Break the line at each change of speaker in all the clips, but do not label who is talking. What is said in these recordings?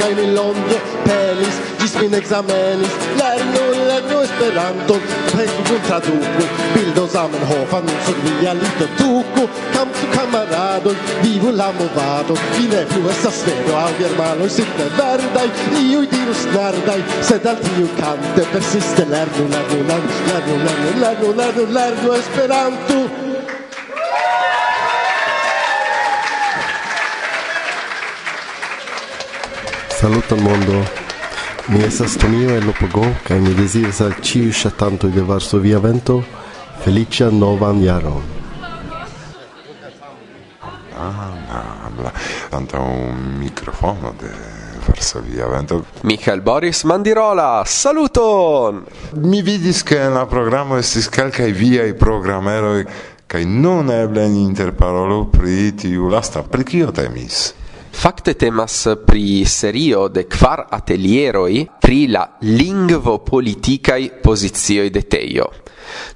kaj mi longe pelis ĝis min ekzamenis lernu lernu Esperanton pensu kun traduku bildo Zamenhofan sur via litotuko kamp su kamaradoj vivu la movado vi ne plu estas vero al germanoj simple verdaj iuj dirus nardaj sed al tiu kante persiste lernu lernu lernu lernu lernu lernu lernu lernu Esperanto
Saluton mondo. Mi estas Tonio el Lopogo kaj mi deziras al ĉiuj ŝatantoj de Varsovia Vento feliĉan novan jaron.
Ah, la un microfono de Varsovia Vento.
Michael Boris Mandirola, saluton!
Mi vidis che la programo estis via i programmeroi, cae non eble ni interparolo pri tiu lasta, pri kio temis?
Fakte temas pri serio de kvar atelieroi pri la lingvo politikaj pozicioj de Tejo.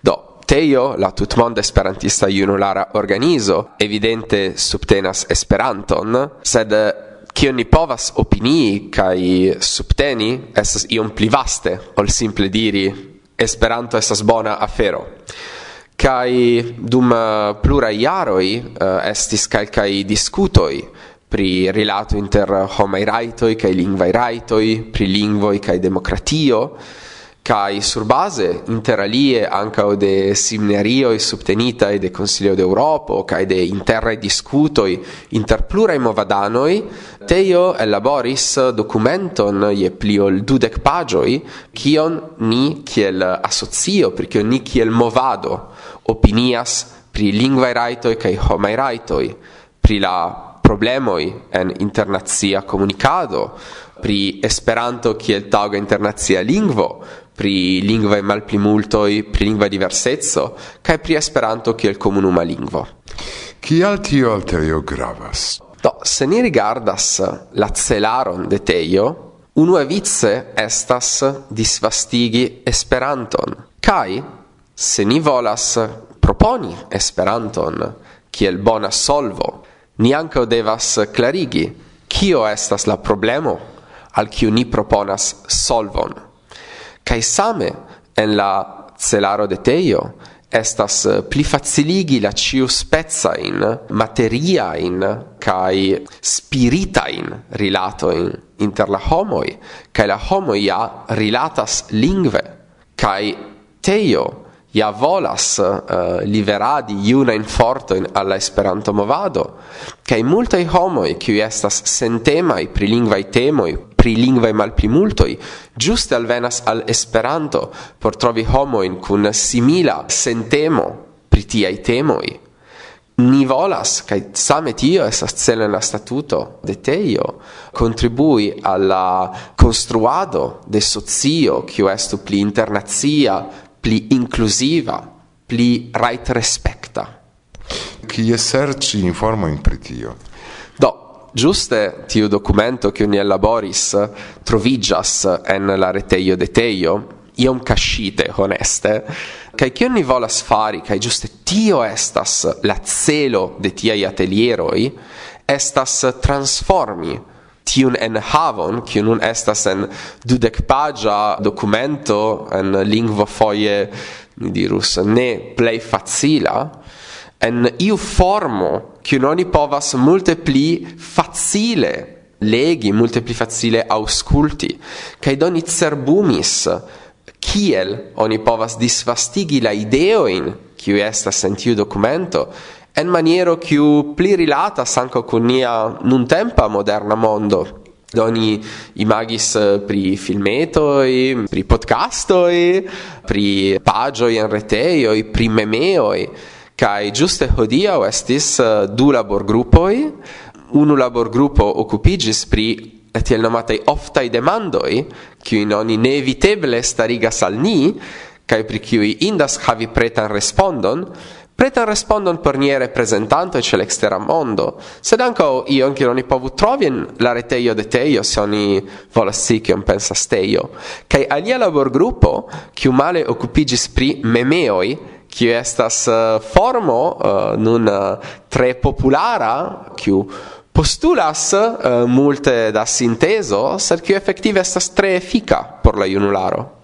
Do, Tejo, la tutmonda esperantista junulara organizo, evidente subtenas Esperanton, sed kio ni povas opinii kaj subteni estas iom pli vaste ol simple diri Esperanto estas bona afero kai dum plura iaroi uh, eh, estis calcai discutoi pri rilato inter homai raitoi kai lingvai raitoi, pri lingvoi kai democratio, kai sur base interalie o de seminarioi subtenitai de Consiglio d'europa kai de interrae discutoi inter plurae movadanoi, teio elaboris documenton je pliol dudec pagioi, kion ni kiel asocio, perché kion ni kiel movado opinias pri lingvae raitoi kai homai raitoi, pri la problemoi en internazia comunicado pri Esperanto kiel taŭga internazia lingvo, pri lingvaj malplimultoj, pri lingva diversezzo kaj pri Esperanto kiel komunuma lingvo.
Kial tio al gravas?
Do, se ni rigardas la celaron de Tejo, unu vice estas disvastigi Esperanton. Kaj, se ni volas proponi Esperanton kiel bona solvo Ni ankaŭ devas clarigi kio estas la problemo al kiu ni proponas solvon. Kaj same en la celaro de teio estas pli faciligi la ciu spezza in materia in kai spirita in rilato in inter la homoi kai la homo ja rilatas lingve kai teio ja volas eh, uh, liveradi forto al alla Esperanto movado, cae multai homoi, qui estas sentemai pri lingvai temoi, pri lingvai malplimultoi, giuste alvenas al Esperanto por trovi homoin kun simila sentemo pri tiai temoi. Ni volas, kai same tio estas cele la statuto de teio, contribui alla construado de socio, kiu estu pli internazia, pli inclusiva, pli right respecta.
Chi eserci informo in pritio?
Do, giuste tiu documento che uni elaboris trovigas en la reteio de teio, iom cascite, honeste, kai che uni volas fari, kai giuste tio estas la celo de tiai atelieroi, estas transformi tiun enhavon, kiu nun estas en dudekpaĝa dokumento en lingvo foje, ni dirus, ne plej facila, en iu formo kiu oni povas multe pli facile legi, multe pli facile aŭskulti, kaj doni cerbumis kiel oni povas disvastigi la ideojn kiu estas en tiu dokumento en maniero chiu pli rilata sanco con nia nun tempa moderna mondo. Doni imagis eh, pri filmeto filmetoi, pri podcastoi, pri pagio in rete reteioi, pri memeo memeoi, kai giuste o estis eh, du laborgrupoi, unu labor grupo occupigis pri et tiel nomatai i demandoi, kiuin oni neeviteble starigas al ni, kai pri kiui indas havi pretan respondon, preta respondon per nie representanto ce l'extera mondo, sed anco io anche non i povu trovi in la reteio de teio, se oni volas si che un pensa steio, cae alia labor gruppo, chiu male occupigis pri memeoi, kiu estas uh, formo uh, nun uh, tre populara, kiu postulas uh, multe da sinteso, sed kiu effektive estas tre efica por la junularo.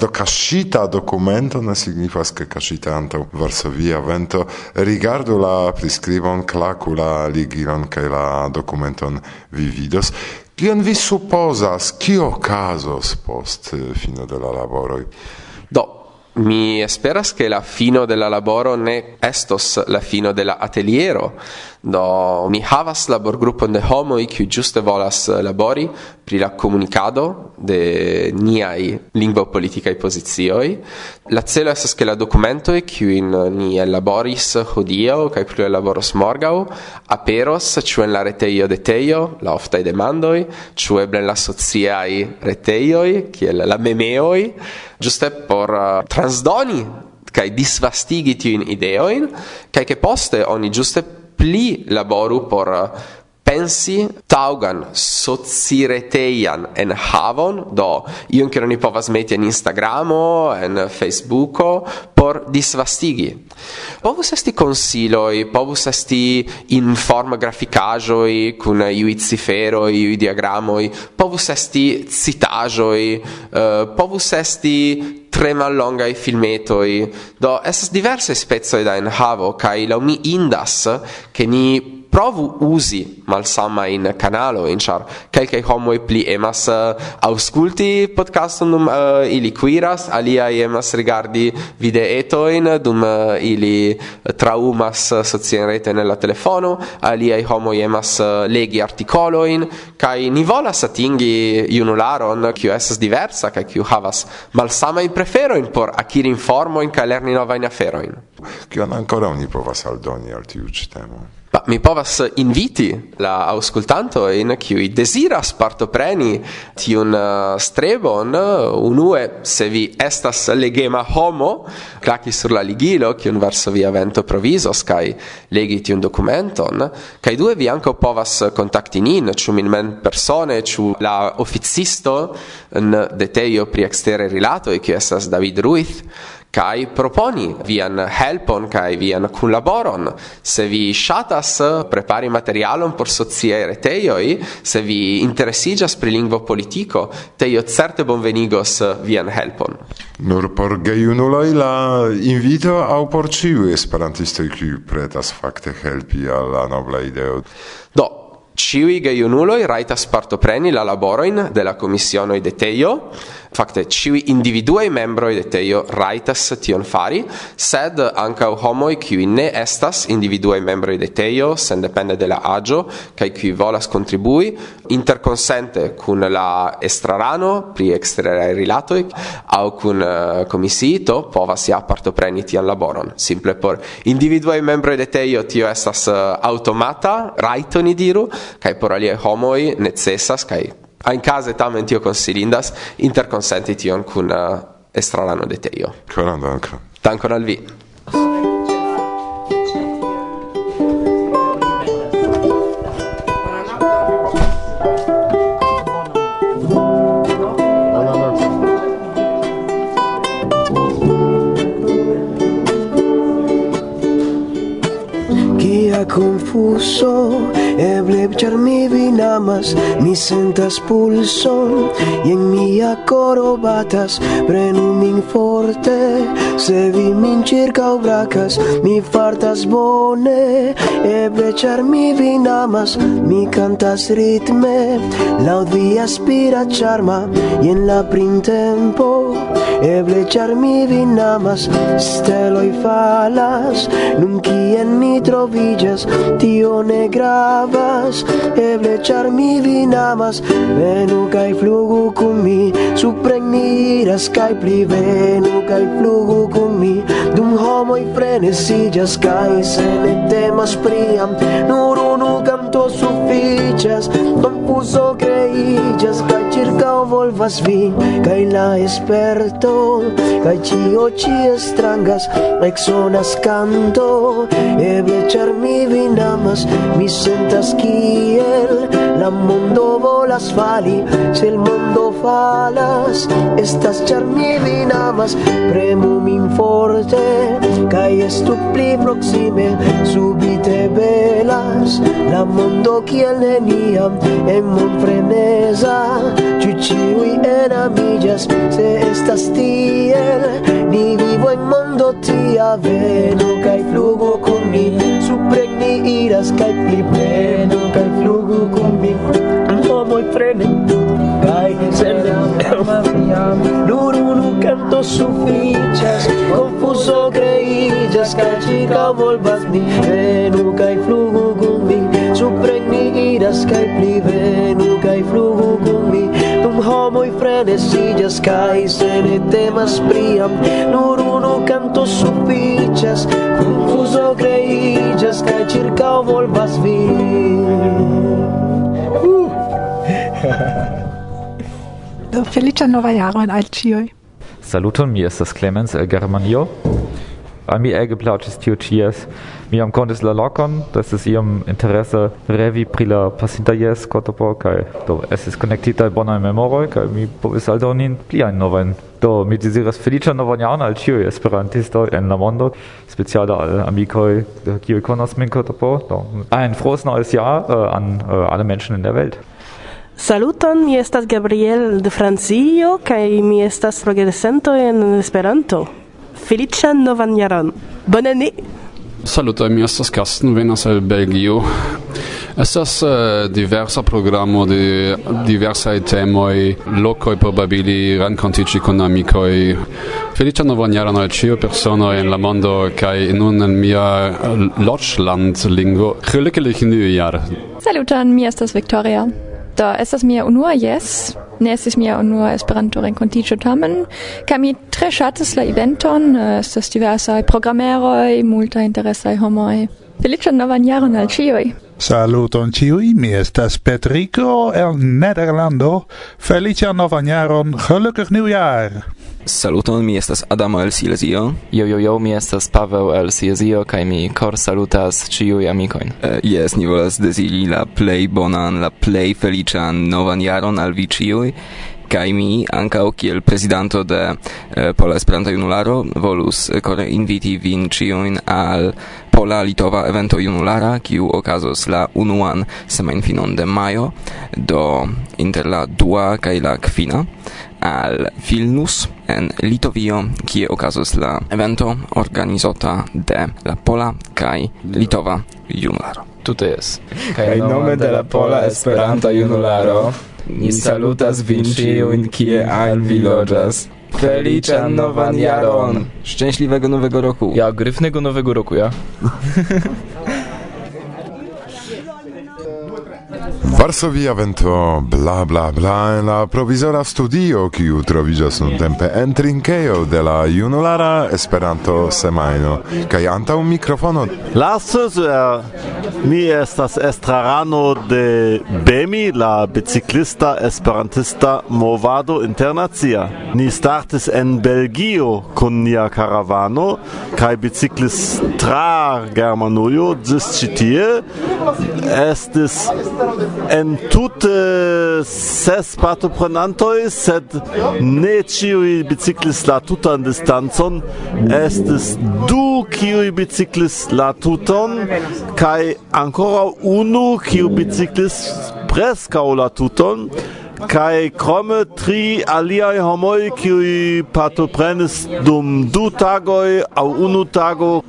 Do cascita documento ne signifas che cascita anto Varsovia vento. Rigardo la prescrivon clacula ligilon che la documenton vividos Kion vi supposas, kio casos post eh, fino de la laboroi?
Do, mi esperas che la fino della laboro ne estos la fino della ateliero, Do mi havas laborgrupon de homoj kiu juste volas eh, labori pri la komunikado de niaj lingvopolitikaj pozicioj. La celo estas ke la dokumentoj kiujn eh, ni elaboris eh, hodiaŭ kaj plu ellaboros morgaŭ aperos ĉu en la retejo de Tejo, la oftaj demandoj, ĉu eble en la sociaj retejoj kiel la memeoj, juste por uh, transdoni kaj disvastigi tiujn ideojn kaj che poste oni giuste pli laboru por eh, pensi taugan socireteian en havon. Do io che non povas meti en Instagramo en Facebooko por disvastigi. Povus esti consiloi povus esti inform graficajoi kun iui i iui diagramoi povus esti citajoi uh, eh, povus esti tre mallonga i filmetoi. Do estas diverse spezzo da in havo kai la mi indas che ni provu usi malsama in canalo in char kelke homo pli emas uh, ausculti podcaston dum uh, ili quiras alia emas rigardi videeto in dum uh, ili traumas socienrete nella telefono alia homo emas uh, legi articolo in kai ni volas atingi junularon kiu esas diversa kai kiu havas malsama in prefero il por akiri informoin nova in novajn aferojn.
Kion ancora oni povas aldoni al tiu ĉi temo?
Ma mi povas inviti la auscultanto in cui desiras partopreni tiun eh, strebon. Unue se vi estas legema homo klaki sur la ligilo un verso via vento provisos kai legi tiun documenton kai due vi anco povas contacti nin ĉu min men persone chu la officisto en detejo pri extere rilato e che estas David Ruiz kai proponi vian helpon kai vian kunlaboron. Se vi shatas eh, prepari materialon por socie reteioi se vi interesigas pri lingvo politico teio certe bonvenigos eh, vian helpon.
Nur por gejunuloi la invito au por ciu esperantistoi qui pretas fakte helpi al la nobla ideo.
Do Ciui geiunuloi raitas partopreni la laboroin de la commissionoi de teio, Fakte, ciui individuei membroi de teio raitas tion fari, sed anca homoi qui ne estas individuei membroi de teio, sen depende de la agio, kai qui volas contribui, interconsente cun la estrarano, pri extra rilatoi, au cun uh, comisito, povas ja partopreni tian laboron. Simple por individuei membroi de teio tio estas uh, automata, raito ni diru, kai por alie homoi necessas, kai a in casa Einkase tamen tio konsilindas, interkonsenti tion kun uh, eh, estrarano de tejo.
Koran dankon.
Dankon al vi.
confuso Eble char mi vinamas Mi sentas pulson en mia koro batas Prenu min forte Se vi min circa bracas Mi fartas bone Eble char mi vinamas Mi cantas ritme Laud vi aspira charma Y en la printempo Eble char mi vinamas amas i falas Nun kien mi troviĝas jes, tio ne gravas, eble ĉar mi vin amas, venu kaj flugu kun mi, supren mi iras kaj pli. Venu kaj flugu kun mi, dum homoj freneziĝas kaj se ne temas priam, nur unu kanto sufiĉas, dum confuso creillas Kaj circao volvas vi Kaj la esperto Kaj cio ci estrangas Exonas canto Eble char mi vin amas Mi sentas kiel La mondo volas fali Se el mondo falas Estas char mi vin amas Premu min forte Kaj estu pli proxime Subite te belas la mondo kiel neniam en mon freneza ĉu ĉiuj enamiĝas se estas tiel ni vivo en mondo tia veno kaj flugu kun mi supren ni iras kaj pli plenu kaj flugu kun mi. Homoj frene kaj sen nur unu canto sufiĉas konfuzo kreiĝas kaj chica volvas mi. Venu kaj flugu kun mi supren ni iras kaj pli venu kaj flugu kun enestillas kai se ne temas priam nur unu canto sufiĉas confuso creillas kai circa volvas vi! Uh!
Do felicia nova jaro en al ĉiuj.
Saluton, mi estas Clemens el Germanio. Ami mi ege plaĉis tiu ĉi mi jam kontis la lokon, do estis iam interese revi pri la pasinta jes kotopo kaj do estis konektitaj bonaj memoroj kaj mi povis aldoni pliajn novajn Do mi deziras feliĉan novan jaron al ĉiuj esperantistoj en la mondo, speciale al amikoj, kiuj konas min kotopo. Do ein frohes neues Jahr äh, an äh, alle Menschen in der Welt.
Saluton, mi estas Gabriel de Francio kaj mi estas progresento en Esperanto. Felician novan jaron. Bonan
Saluto, mi estas Carsten, venas el Belgio. Estas uh, diversa programo de diversaj temoj, lokoj por probabili, rancontici kun amikoj. Feliĉan novan jaron al ĉiuj personoj en la mondo, kaj nun en mia eh, loĝlandlingvo. lingo. Glücklich new.
Saluton, mi estas Victoria. Da estas mia unua jes, ne estis mia unua Esperanto renkontiĝo tamen. Kaj mi tre ŝatas la eventon eh, estas diversaj programeroj multaj interesaj homoj. Feliĉan novan jaron al ĉiuj.
Saluton ciui, mi estas Petrico el Nederlando. Felicia novan jaron, gelukkig nieuwjaar!
Saluton, mi estas Adamo el Silesio.
Jo, jo, jo, mi estas Paweł el Silesio, kai mi cor salutas ciui amicoin.
Eh, jes, uh, ni volas desiri la plei bonan, la plei felician novan jaron al vi ciui kai mi ankaŭ kiel prezidanto de eh, Pola Esperanto Junularo volus eh, kore inviti vin ĉiujn al Pola Litova evento junulara kiu okazos la unuan semajnfinon de majo do inter la dua kaj la kvina al Vilnius en Litovio kie okazos la evento organizota de la Pola kaj Litova Junularo.
Tute jest.
Kaj nome de la Pola Esperanto Junularo. Ni salutas vin ciuin kie ein vi loĝas. Felician novan jaron!
Szczęśliwego nowego roku!
Ja, gryfnego nowego roku, ja.
Varsovia vento bla bla bla en la provizora studio kiu troviĝas nuntempe en trinkejo de la junulara Esperanto semajno kaj antaŭ mikrofono
Lastos uh, eh, mi estas estrarano de BEMI la biciklista esperantista movado internacia. Ni startis en Belgio kun nia karavano kaj biciklis tra Germanujo. Ĝis ĉi tie estis en tute ses partoprenantoj, sed ne ĉiuj biciklis la tutan distancon. Estis du kiuj biciklis la tuton kaj ancora unu kiu biciklis preskaŭ la tuton kai krome tri homoi homoj, kiuj partoprenis dum du tagoi au unu tago.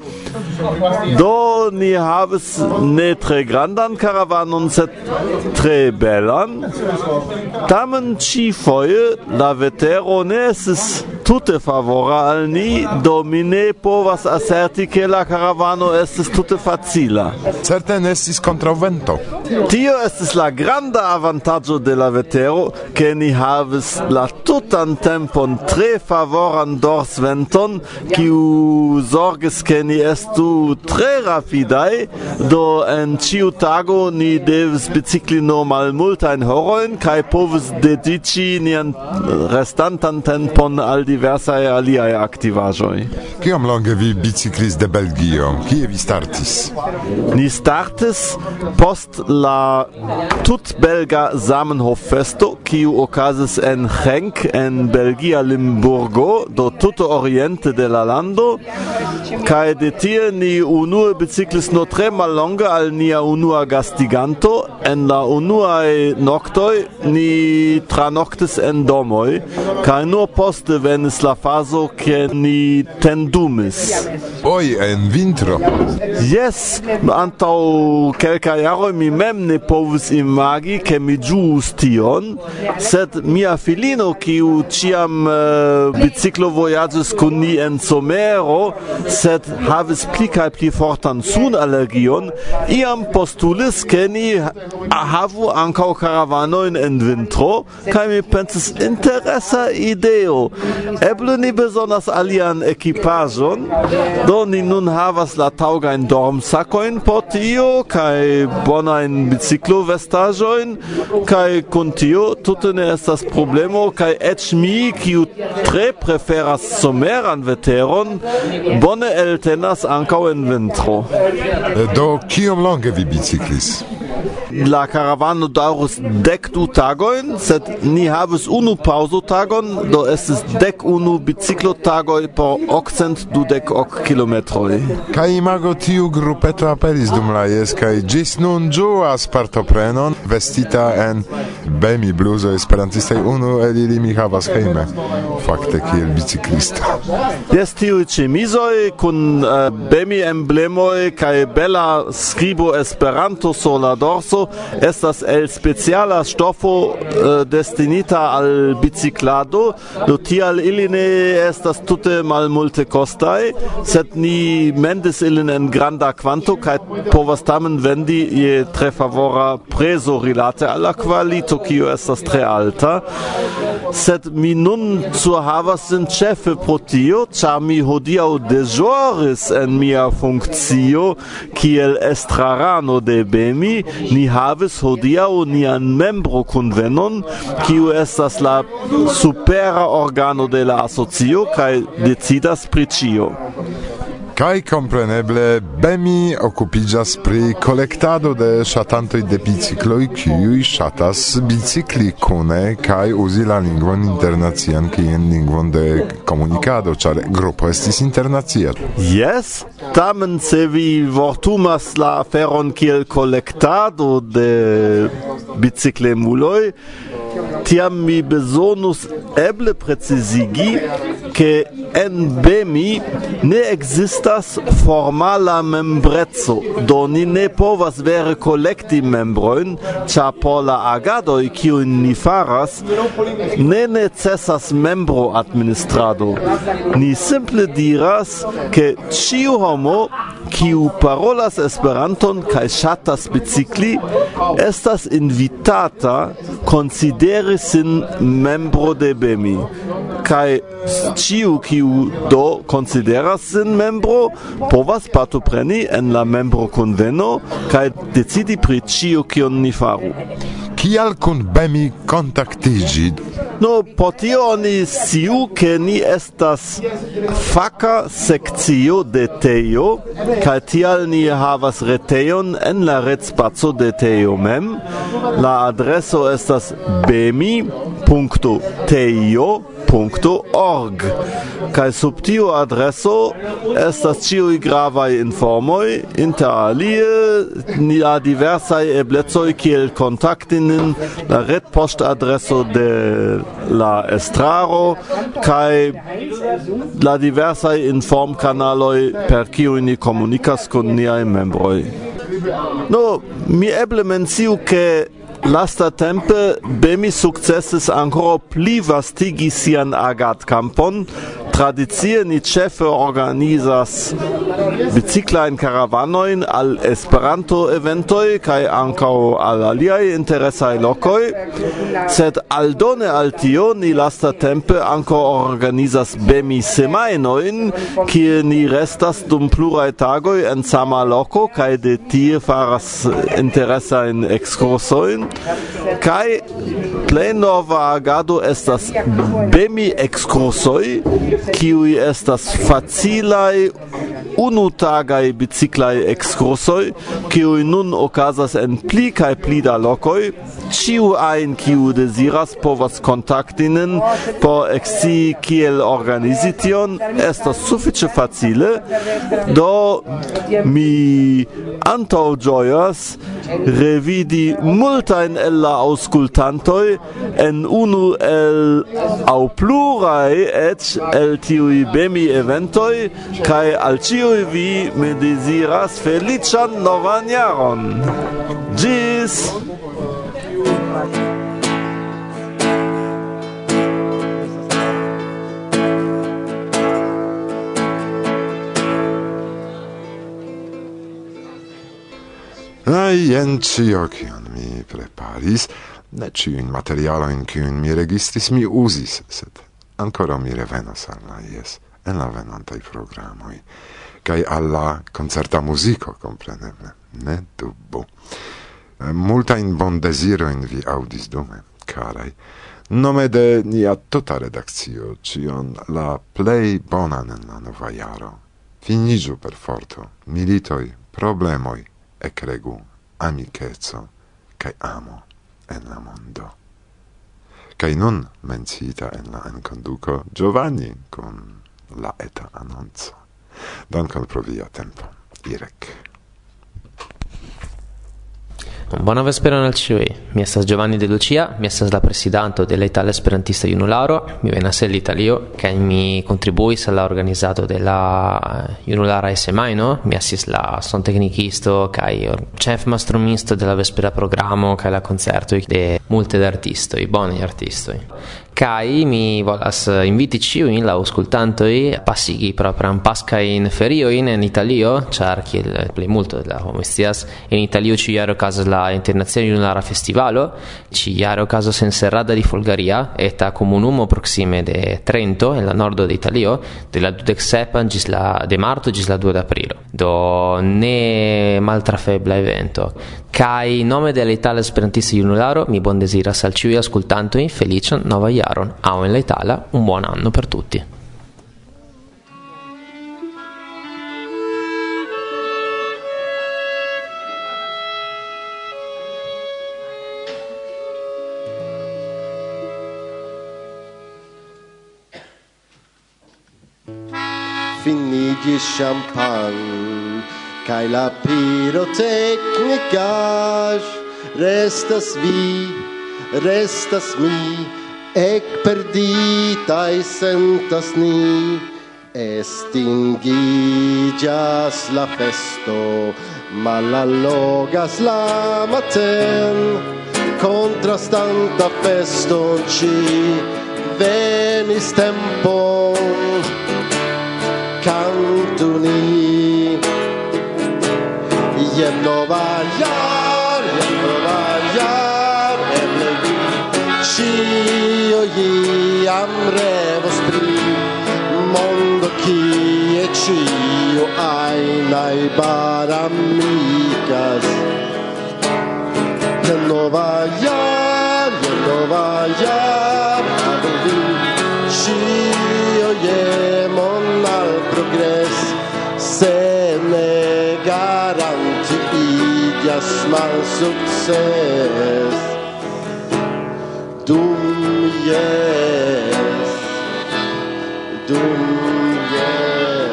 Do ni havis ne tre grandan karavanon, set tre belan. Tamen ĉifoje la vetero ne estis tute favora al ni, do mi ne povas aserti la caravano estis tute facila.
Certe ne estis.
Tio estis la granda avantaggio de la vetero, che ni havis la tutan tempon tre favoran dorsventon kiu sorges che ni estu tre rapidai do en ciu tago ni devis bicikli nur malmultajn kai kaj povis dediĉi nian restantan tempon al diversae aliae activajoi
Kiom longe vi biciclis de Belgio? Kie vi startis?
Ni startis post la tut belga Zamenhof festo Kiu okazas en Henk en Belgia Limburgo do tuto oriente de la lando. Kaj de tie ni unue biciklis nur tre mallonge al nia unua gastiganto. En la unuaj noktoj ni tranoktis en domoj kaj nur poste venis la fazo ke ni tendumis.
Oj en vintro.
Jes antaŭ kelkaj jaroj mi mem ne povus imagi ke mi ĝuis tion sed mia filino kiu ciam uh, eh, biciclo voyages kun ni en somero sed havis pli kaj pli fortan sunallergion iam postulis ke ni havu ankaŭ karavanojn en vintro kaj mi pensis interesa ideo. Eble ni bezonas alian ekipaĵon. Do ni nun havas la taŭgajn dormsakojn por tio kaj bonajn biciklovestaĵojn kaj kun tio tutte tute ne estas problemo kai etch mi kiu tre preferas someran veteron bone eltenas ankau en vintro.
Do kiom longe vi biciklis?
la caravano daurus dec du tagoin, sed ni havis unu pauso tagon, do estis dec unu biciclo tagoi por occent dudec hoc kilometroi.
Ca imago tiu grupeto aperis dum la ies, kai gis nun giuas partoprenon, vestita en bemi bluso esperantistei, unu el ili mi havas heime, fakte kiel biciclista.
Jes tiu ĉemizoj kun uh, bemi emblemoj kaj bela skribo Esperanto sur la dorso estas el speciala ŝtofo uh, destinita al biciklado, do tial ili ne estas tute malmulte kostaj, sed ni mendes ilin en granda kvanto kaj povas tamen vendi je tre favora prezo rilate al la kvalito kiu estas tre alta, sed mi nun zur havas sin Chefe pro tio, ĉar mi hodiau deĵoris en mia funkcio kiel estrarano de Bemi, ni havis hodiau nian membrokunvenon, kiu estas la supera organo de la asocio kaj decidas pri ĉio.
Kai compreneble Bemi occupigas pri collectado de shatantoi de bicicloi kiui shatas bicicli cune kai usi la lingvon internacian kien lingvon de comunicado, char gruppo estis internazia.
Yes, tamen se vi vortumas la aferon kiel collectado de biciclemuloi, tiam mi besonus eble precisigi che en BEMI ne existas formala membrezzo do ni ne povas vere kolekti membroin ĉar por la agadoj kiujn ni faras ne necesas membro administrado. Ni simple diras, ke ciu homo kiu parolas Esperanton kaj ŝatas bicikli estas invitata konsideri sin membro de BEMI kaj ciu kiu kiu do consideras sin membro povas partopreni en la membro conveno kaj decidi pri ĉio kion ni faru.
Kial kun Bemi kontaktigi?
No, po tio oni siu, ke ni estas faka sekcio de Tejo, kaj tial ni havas retejon en la retspaco de Tejo mem. La adreso estas bemi.tejo.com www.radiomaria.org kaj sub tiu adreso estas ĉiuj gravaj informoj inter alie nia diversaj eblecoj kiel kontakti nin la retpoŝtadreso de la estraro kaj la diversaj informkanaloj per kiuj ni komunikas kun niaj membroj. No, mi eble menciu ke lasta tempe Bemi successes ancora pli vastigi sian agatkampon, Tradicie ni chefe organizas biciklajn karavanojn al esperanto eventoi kai ankaŭ al aliaj interesaj lokoj, sed aldone al tio ni lastatempe ankaŭ organizas bemi-semajnojn, kie ni restas dum pluraj tagoj en sama loko kaj de tie faras interesajn ekskursojn kai plenova agado estas bemi ekskursoj kiuj estas facilaj unu tagai biciclai excursoi, kiui nun ocasas en pli cae pli da locoi, ciu ein kiu desiras povas contactinen por exi kiel organizition, estas suffice facile, do mi antau gioias revidi multain el la auscultantoi en unu el au plurae et el tiui bemi eventoi, cae al ciu ciui vi me desiras felician novan jaron. Gis!
Ai, jen cio, cion mi preparis, ne ciuin materialoin kiun mi registris mi usis, sed ancora mi revenos al la ies en la venantai programoi kai alla concerta musico compreneble ne eh, invonda zero in vi audis dume, carai Nome de nia tota redakcio, cion la play bonan en la nova jaro. finigiu per forto, militoj, problemoj, ekregu, amikeco kaj amo en la mondo. kai nun mencita en la enconduco Giovanni con la eta anonco. Duncan provvide a tempo. Irek.
Buona vesperon al ĉiuj. Mi estas Giovanni de Lucia, mi estas la prezidanto dell'Italia eh, la Itala Esperantista Junularo, mi a el Italio che mi kontribuis al la organizado de mi Junulara la Mi estis la sonteknikisto kaj ĉefmastromisto de la vespera che è la concerto de molte da artistoj, buoni artisti kaj mi volas eh, inviti ĉiujn la aŭskultantoj pasigi propran paskajn feriojn en Italio, ĉar kiel plejmulto de la homoj scias, en Italio ĉiujare okazas la Internacia Junulara Festivalo, ĉiujare okazas en Serrada di Folgaria, eta komunumo proksime de Trento, en la nordo de Italio, de la dudek sepan ĝis la de marto ĝis la 2 aprilo. Do ne maltrafebla evento. Kaj nome de la Itala Esperantista Junularo mi bondeziras al ĉiuj aŭskultantoj feliĉan nova jaro. Au in l'Italia un buon anno per tutti.
Finigis champagne Kai la pirotecnicas Restas vi, restas mi Ec perditai sentas ni, estingigas la festo, malallogas la maten, contrastanta feston ci, venis tempo, cantuni, jem nova jaro, am revos pri mondo chi e cio ai baramicas amicas de nova ya de nova ya adovi cio ye mon al progress se ne garanti igas mal success dum yeah dunges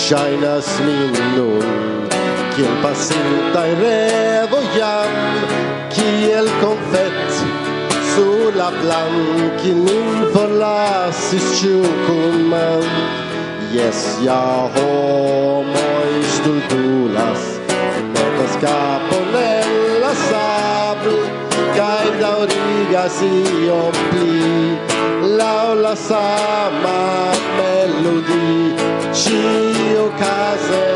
Ŝajnas min nun kiel pasintaj revoj jam kiel konfet sur la planki min forlasis ĉiu kunman jes ja homoj stultulas notas kaj glorigas iom pli. Lao la sama melodi Ciu case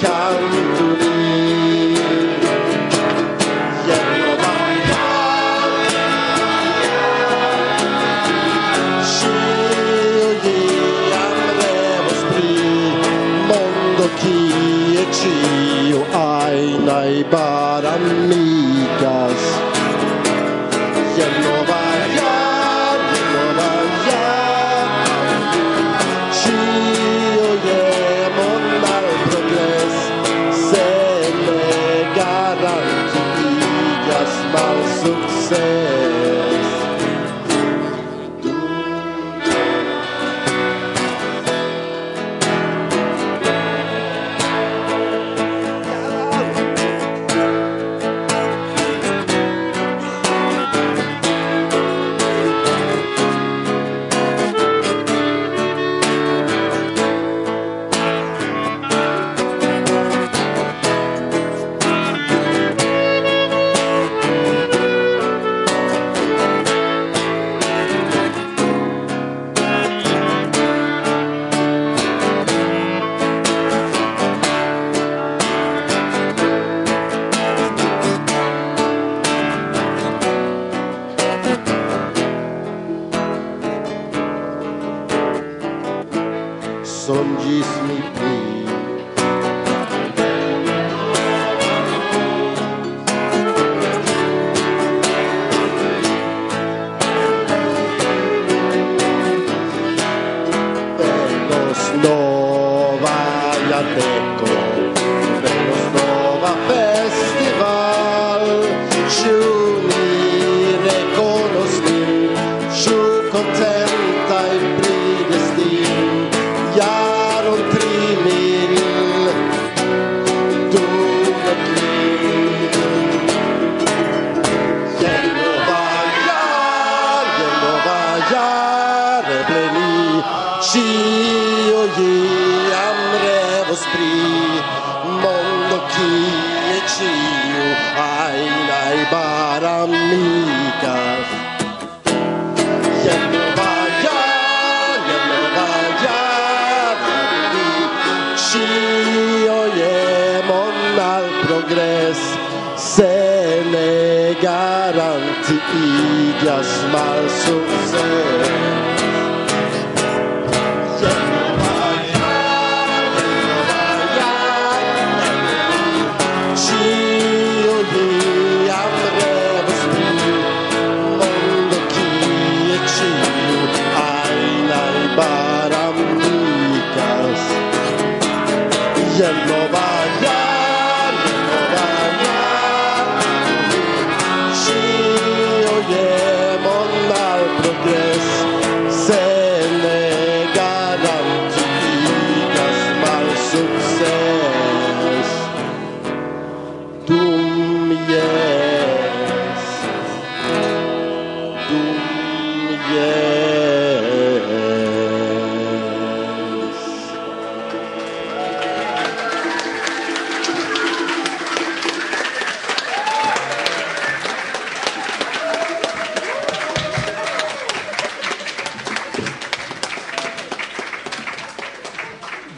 Cantu garantigas malsukceso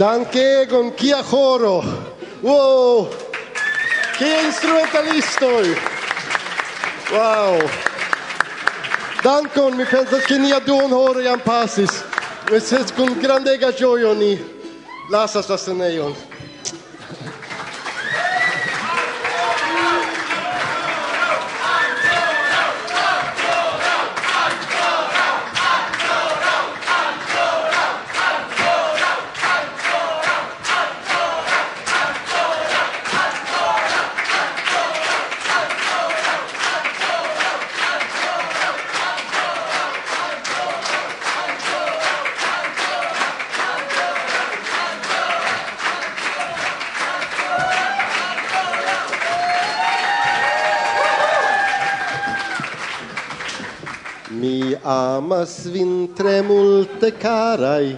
Dankegon, kia choro. Wow! Kia instrumentalistoj! Wow! Dankon, mi pensas ke nia duonhoro jam pasis. Mi ses kun grandega ĝojo ni lasas la scenejon. Mi amas vin tre multe, carai,